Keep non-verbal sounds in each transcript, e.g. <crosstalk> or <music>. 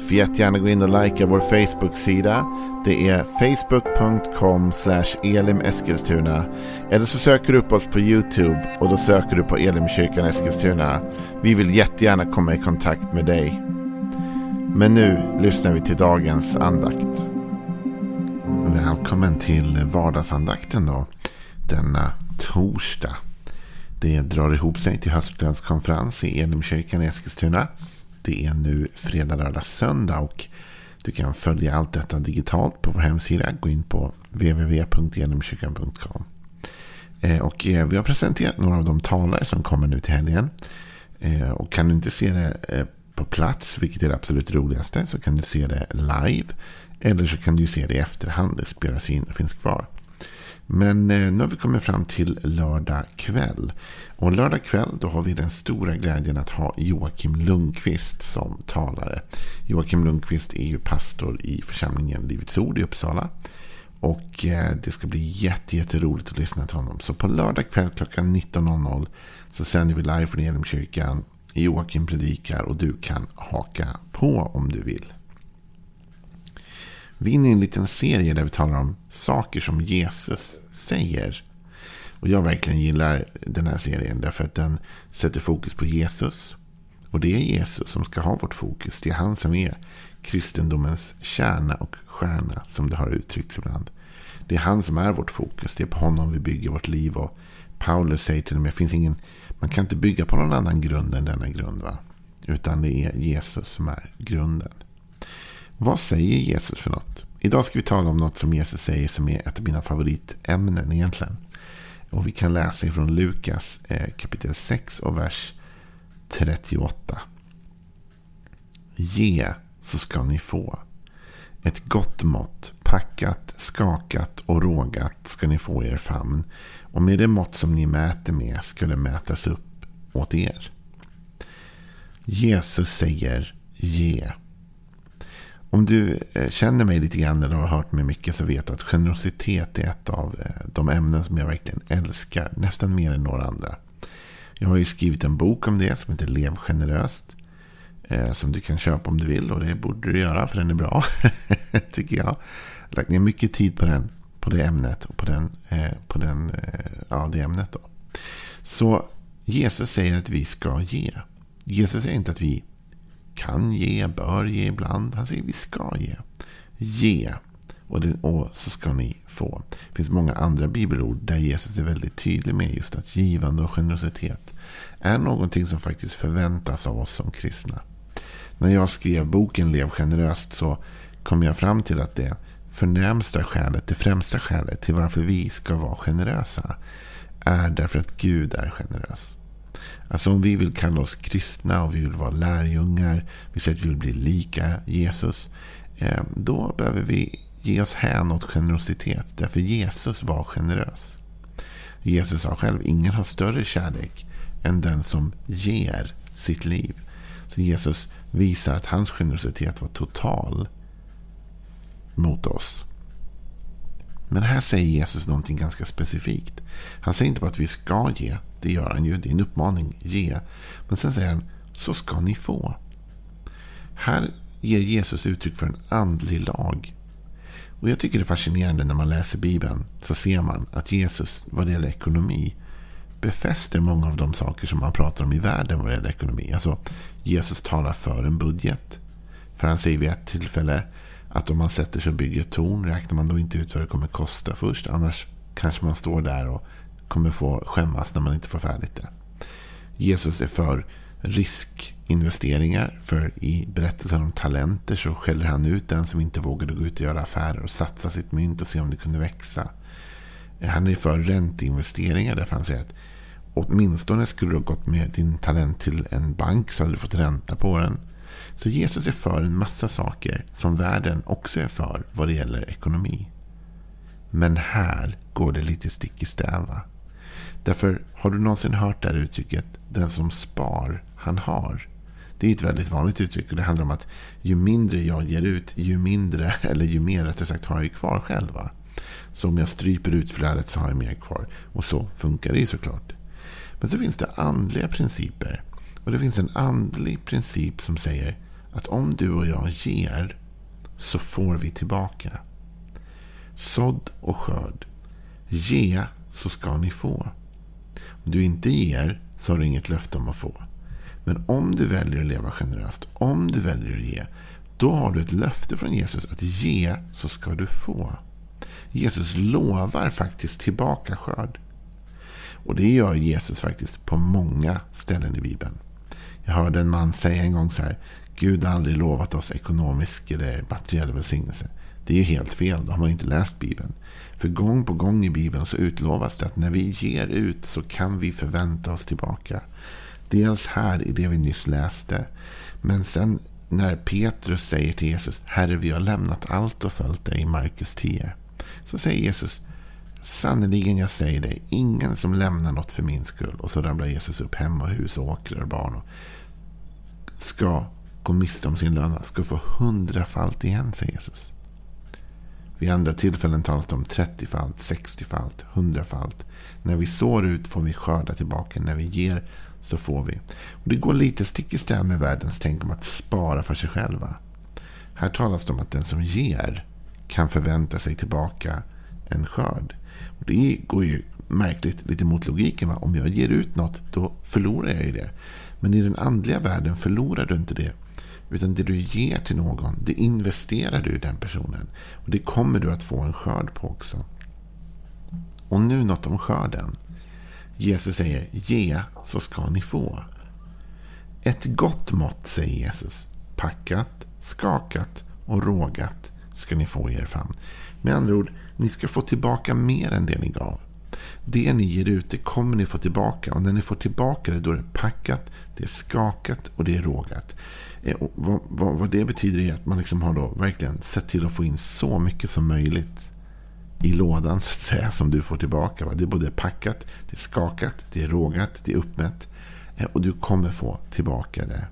Får jättegärna gå in och likea vår Facebook-sida. Det är facebook.com elimeskilstuna. Eller så söker du upp oss på YouTube och då söker du på Elimkyrkan Eskilstuna. Vi vill jättegärna komma i kontakt med dig. Men nu lyssnar vi till dagens andakt. Välkommen till vardagsandakten då. Denna torsdag. Det drar ihop sig till höstlönskonferens i Elimkyrkan i Eskilstuna. Det är nu fredag, lördag, söndag och du kan följa allt detta digitalt på vår hemsida. Gå in på www.genomkyrkan.com. Eh, och eh, vi har presenterat några av de talare som kommer nu till helgen. Eh, och kan du inte se det på plats, vilket är det absolut roligaste, så kan du se det live. Eller så kan du se det i efterhand. Det spelas in och finns kvar. Men eh, nu har vi kommit fram till lördag kväll. Och lördag kväll då har vi den stora glädjen att ha Joakim Lundqvist som talare. Joakim Lundqvist är ju pastor i församlingen Livets Ord i Uppsala. Och eh, det ska bli jätteroligt att lyssna till honom. Så på lördag kväll klockan 19.00 så sänder vi live från Elimkyrkan. Joakim predikar och du kan haka på om du vill. Vi är inne i en liten serie där vi talar om saker som Jesus säger. Och jag verkligen gillar den här serien därför att den sätter fokus på Jesus. Och det är Jesus som ska ha vårt fokus. Det är han som är kristendomens kärna och stjärna som det har uttryckts ibland. Det är han som är vårt fokus. Det är på honom vi bygger vårt liv. Och Paulus säger till och med, finns ingen, man kan inte bygga på någon annan grund än denna grund. Va? Utan det är Jesus som är grunden. Vad säger Jesus för något? Idag ska vi tala om något som Jesus säger som är ett av mina favoritämnen egentligen. Och vi kan läsa ifrån Lukas eh, kapitel 6 och vers 38. Ge så ska ni få. Ett gott mått, packat, skakat och rågat ska ni få i er famn. Och med det mått som ni mäter med ska det mätas upp åt er. Jesus säger ge. Om du eh, känner mig lite grann eller har hört mig mycket så vet du att generositet är ett av eh, de ämnen som jag verkligen älskar. Nästan mer än några andra. Jag har ju skrivit en bok om det som heter Lev generöst. Eh, som du kan köpa om du vill och det borde du göra för den är bra. <laughs> tycker jag. Jag har lagt ner mycket tid på den. På det ämnet och på, den, på den, ja, det ämnet. Då. Så Jesus säger att vi ska ge. Jesus säger inte att vi kan ge, bör ge ibland. Han säger vi ska ge. Ge. Och, det, och, så ska ni få. Det finns många andra bibelord där Jesus är väldigt tydlig med just att givande och generositet är någonting som faktiskt förväntas av oss som kristna. När jag skrev boken Lev generöst så kom jag fram till att det förnämsta skälet, det främsta skälet till varför vi ska vara generösa är därför att Gud är generös. Alltså om vi vill kalla oss kristna och vi vill vara lärjungar. Vi säger att vi vill bli lika Jesus. Eh, då behöver vi ge oss hän åt generositet. Därför Jesus var generös. Jesus sa själv, ingen har större kärlek än den som ger sitt liv. Så Jesus visar att hans generositet var total mot oss. Men här säger Jesus någonting ganska specifikt. Han säger inte bara att vi ska ge. Det gör han ju. Det är en uppmaning. Ge. Men sen säger han, så ska ni få. Här ger Jesus uttryck för en andlig lag. Och jag tycker det är fascinerande när man läser Bibeln. Så ser man att Jesus vad det gäller ekonomi befäster många av de saker som man pratar om i världen vad det gäller ekonomi. Alltså Jesus talar för en budget. För han säger vid ett tillfälle att om man sätter sig och bygger ett torn räknar man då inte ut vad det kommer kosta först. Annars kanske man står där och kommer få skämmas när man inte får färdigt det. Jesus är för riskinvesteringar. För i berättelsen om talenter så skäller han ut den som inte vågade gå ut och göra affärer och satsa sitt mynt och se om det kunde växa. Han är för ränteinvesteringar därför han säger att åtminstone skulle du ha gått med din talent till en bank så hade du fått ränta på den. Så Jesus är för en massa saker som världen också är för vad det gäller ekonomi. Men här går det lite stick i stäva. Därför har du någonsin hört det här uttrycket den som spar, han har. Det är ett väldigt vanligt uttryck och det handlar om att ju mindre jag ger ut, ju mindre, <laughs> eller ju mer rättare sagt, har jag kvar själva. Så om jag stryper ut flödet så har jag mer kvar. Och så funkar det ju såklart. Men så finns det andliga principer. Och det finns en andlig princip som säger att om du och jag ger så får vi tillbaka. Sådd och skörd. Ge så ska ni få. Om du inte ger så har du inget löfte om att få. Men om du väljer att leva generöst, om du väljer att ge, då har du ett löfte från Jesus att ge så ska du få. Jesus lovar faktiskt tillbaka skörd. Och det gör Jesus faktiskt på många ställen i Bibeln. Jag hörde en man säga en gång så här. Gud har aldrig lovat oss ekonomisk eller materiell välsignelse. Det är ju helt fel. Då har man inte läst Bibeln. För gång på gång i Bibeln så utlovas det att när vi ger ut så kan vi förvänta oss tillbaka. Dels här i det vi nyss läste. Men sen när Petrus säger till Jesus, Herre vi har lämnat allt och följt dig i Markus 10. Så säger Jesus, sannerligen jag säger dig, ingen som lämnar något för min skull. Och så ramlar Jesus upp hem och hus och åkrar och barn. Och ska gå miste om sin lön, ska få hundrafalt igen, säger Jesus. Vid andra tillfällen talas det om 30-falt, 60-falt, 100-falt. När vi sår ut får vi skörda tillbaka. När vi ger så får vi. Och Det går lite stick i stäv med världens tänk om att spara för sig själva. Här talas det om att den som ger kan förvänta sig tillbaka en skörd. Och det går ju märkligt lite mot logiken. Va? Om jag ger ut något, då förlorar jag ju det. Men i den andliga världen förlorar du inte det. Utan det du ger till någon, det investerar du i den personen. Och det kommer du att få en skörd på också. Och nu något om skörden. Jesus säger, ge så ska ni få. Ett gott mått, säger Jesus. Packat, skakat och rågat ska ni få i er famn. Med andra ord, ni ska få tillbaka mer än det ni gav. Det ni ger ut, det kommer ni få tillbaka. Och när ni får tillbaka det, då är det packat, det är skakat och det är rågat. Eh, vad, vad, vad, det betyder är att man liksom har då verkligen sett till att få in så mycket som möjligt i lådan så att säga, som du får tillbaka. Va? Det är både packat, det är skakat, det är rågat, det är uppmätt. Eh, och du kommer få tillbaka det.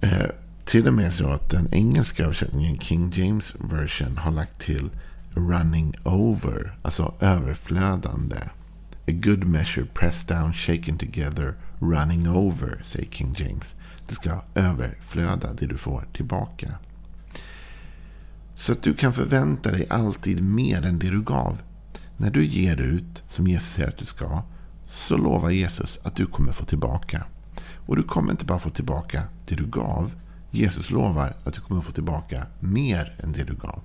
Eh, till och med så att den engelska översättningen, King James version, har lagt till running over, alltså överflödande. A good measure pressed down, shaken together, running over, säger King James. Det ska överflöda det du får tillbaka. Så att du kan förvänta dig alltid mer än det du gav. När du ger ut, som Jesus säger att du ska, så lovar Jesus att du kommer få tillbaka. Och du kommer inte bara få tillbaka det du gav. Jesus lovar att du kommer få tillbaka mer än det du gav.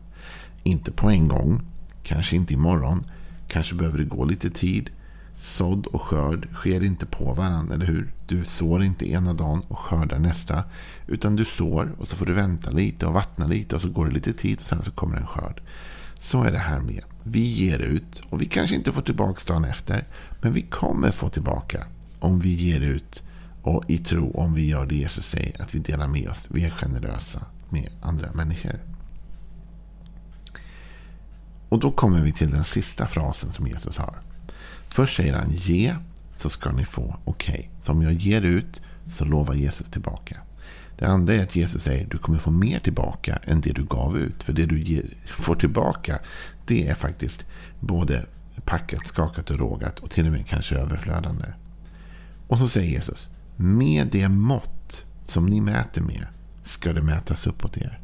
Inte på en gång, kanske inte imorgon, kanske behöver det gå lite tid. Sådd och skörd sker inte på varandra, eller hur? Du sår inte ena dagen och skördar nästa. Utan du sår och så får du vänta lite och vattna lite och så går det lite tid och sen så kommer en skörd. Så är det här med. Vi ger ut och vi kanske inte får tillbaka dagen efter. Men vi kommer få tillbaka om vi ger ut och i tro om vi gör det Jesus säger. Att vi delar med oss. Vi är generösa med andra människor. Och då kommer vi till den sista frasen som Jesus har. Först säger han ge så ska ni få. Okej, okay. så om jag ger ut så lovar Jesus tillbaka. Det andra är att Jesus säger du kommer få mer tillbaka än det du gav ut. För det du ger, får tillbaka det är faktiskt både packat, skakat och rågat och till och med kanske överflödande. Och så säger Jesus med det mått som ni mäter med ska det mätas uppåt er.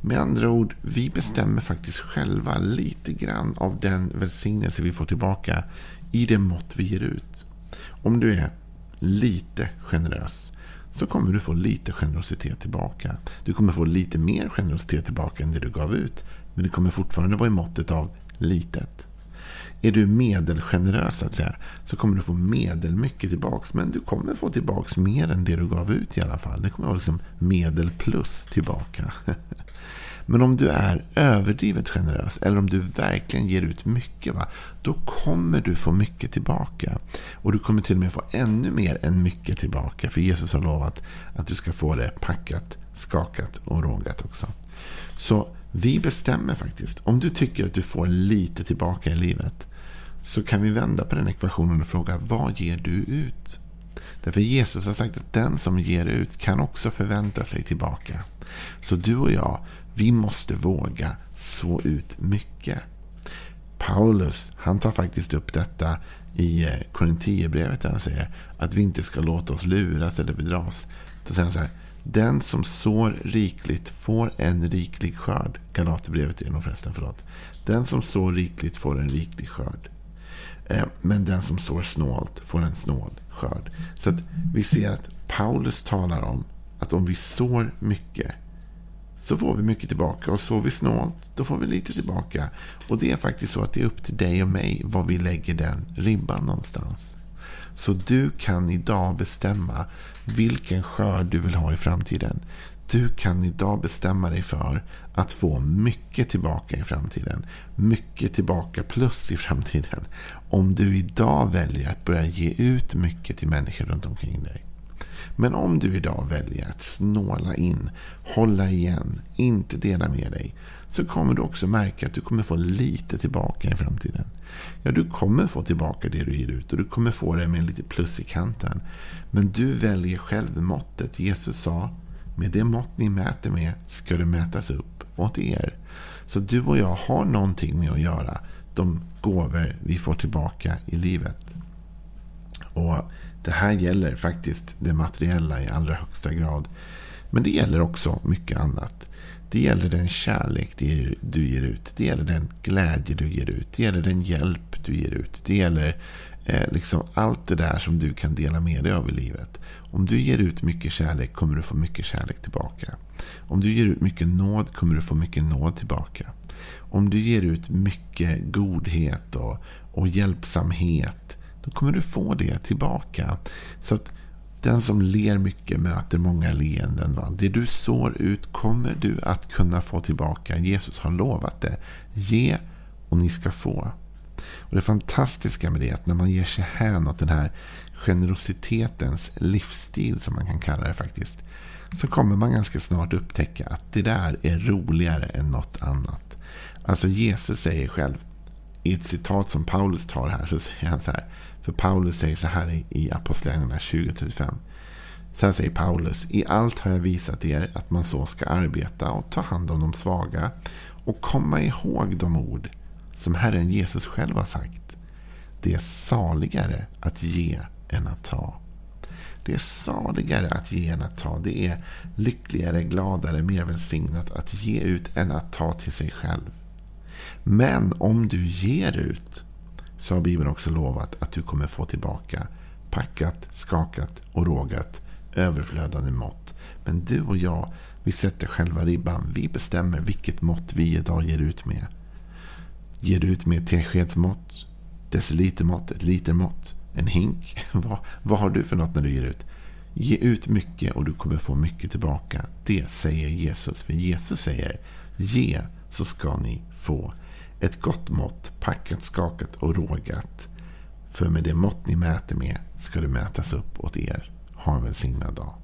Med andra ord, vi bestämmer faktiskt själva lite grann av den välsignelse vi får tillbaka i det mått vi ger ut. Om du är lite generös så kommer du få lite generositet tillbaka. Du kommer få lite mer generositet tillbaka än det du gav ut. Men det kommer fortfarande vara i måttet av litet. Är du medelgenerös så att säga, så kommer du få medelmycket tillbaka. Men du kommer få tillbaka mer än det du gav ut i alla fall. Det kommer vara liksom medel plus tillbaka. <laughs> Men om du är överdrivet generös eller om du verkligen ger ut mycket, va, då kommer du få mycket tillbaka. Och du kommer till och med få ännu mer än mycket tillbaka. För Jesus har lovat att du ska få det packat, skakat och rågat också. Så vi bestämmer faktiskt. Om du tycker att du får lite tillbaka i livet så kan vi vända på den ekvationen och fråga vad ger du ut? Därför Jesus har sagt att den som ger ut kan också förvänta sig tillbaka. Så du och jag, vi måste våga så ut mycket. Paulus, han tar faktiskt upp detta i eh, Korinthierbrevet Korintierbrevet där han säger att vi inte ska låta oss luras eller bedras. Då säger han så här, den som sår rikligt får en riklig skörd. Galaterbrevet är det nog förresten, förlåt. Den som sår rikligt får en riklig skörd. Eh, men den som sår snålt får en snål skörd. Så att vi ser att Paulus talar om att om vi sår mycket så får vi mycket tillbaka. Och sår vi snålt, då får vi lite tillbaka. Och det är faktiskt så att det är upp till dig och mig var vi lägger den ribban någonstans. Så du kan idag bestämma vilken skörd du vill ha i framtiden. Du kan idag bestämma dig för att få mycket tillbaka i framtiden. Mycket tillbaka plus i framtiden. Om du idag väljer att börja ge ut mycket till människor runt omkring dig. Men om du idag väljer att snåla in, hålla igen, inte dela med dig. Så kommer du också märka att du kommer få lite tillbaka i framtiden. Ja, du kommer få tillbaka det du ger ut och du kommer få det med lite plus i kanten. Men du väljer själv måttet. Jesus sa, med det mått ni mäter med ska det mätas upp åt er. Så du och jag har någonting med att göra. De gåvor vi får tillbaka i livet. Och det här gäller faktiskt det materiella i allra högsta grad. Men det gäller också mycket annat. Det gäller den kärlek du ger ut. Det gäller den glädje du ger ut. Det gäller den hjälp du ger ut. Det gäller eh, liksom allt det där som du kan dela med dig av i livet. Om du ger ut mycket kärlek kommer du få mycket kärlek tillbaka. Om du ger ut mycket nåd kommer du få mycket nåd tillbaka. Om du ger ut mycket godhet och, och hjälpsamhet då kommer du få det tillbaka. Så att den som ler mycket möter många leenden. Va? Det du sår ut kommer du att kunna få tillbaka. Jesus har lovat det. Ge och ni ska få. Och Det fantastiska med det är att när man ger sig hän åt den här generositetens livsstil som man kan kalla det faktiskt. Så kommer man ganska snart upptäcka att det där är roligare än något annat. Alltså Jesus säger själv i ett citat som Paulus tar här så säger han så här. För Paulus säger så här i Apostlagärningarna 20.35. Så här säger Paulus. I allt har jag visat er att man så ska arbeta och ta hand om de svaga. Och komma ihåg de ord som Herren Jesus själv har sagt. Det är saligare att ge än att ta. Det är saligare att ge än att ta. Det är lyckligare, gladare, mer välsignat att ge ut än att ta till sig själv. Men om du ger ut så har Bibeln också lovat att du kommer få tillbaka packat, skakat och rågat överflödande mått. Men du och jag, vi sätter själva ribban. Vi bestämmer vilket mått vi idag ger ut med. Ger du ut med teskedsmått, decilitermått, ett litermått, en hink? <laughs> vad, vad har du för något när du ger ut? Ge ut mycket och du kommer få mycket tillbaka. Det säger Jesus. För Jesus säger ge så ska ni få. Ett gott mått, packat, skakat och rågat. För med det mått ni mäter med ska det mätas upp åt er. Ha en välsignad dag.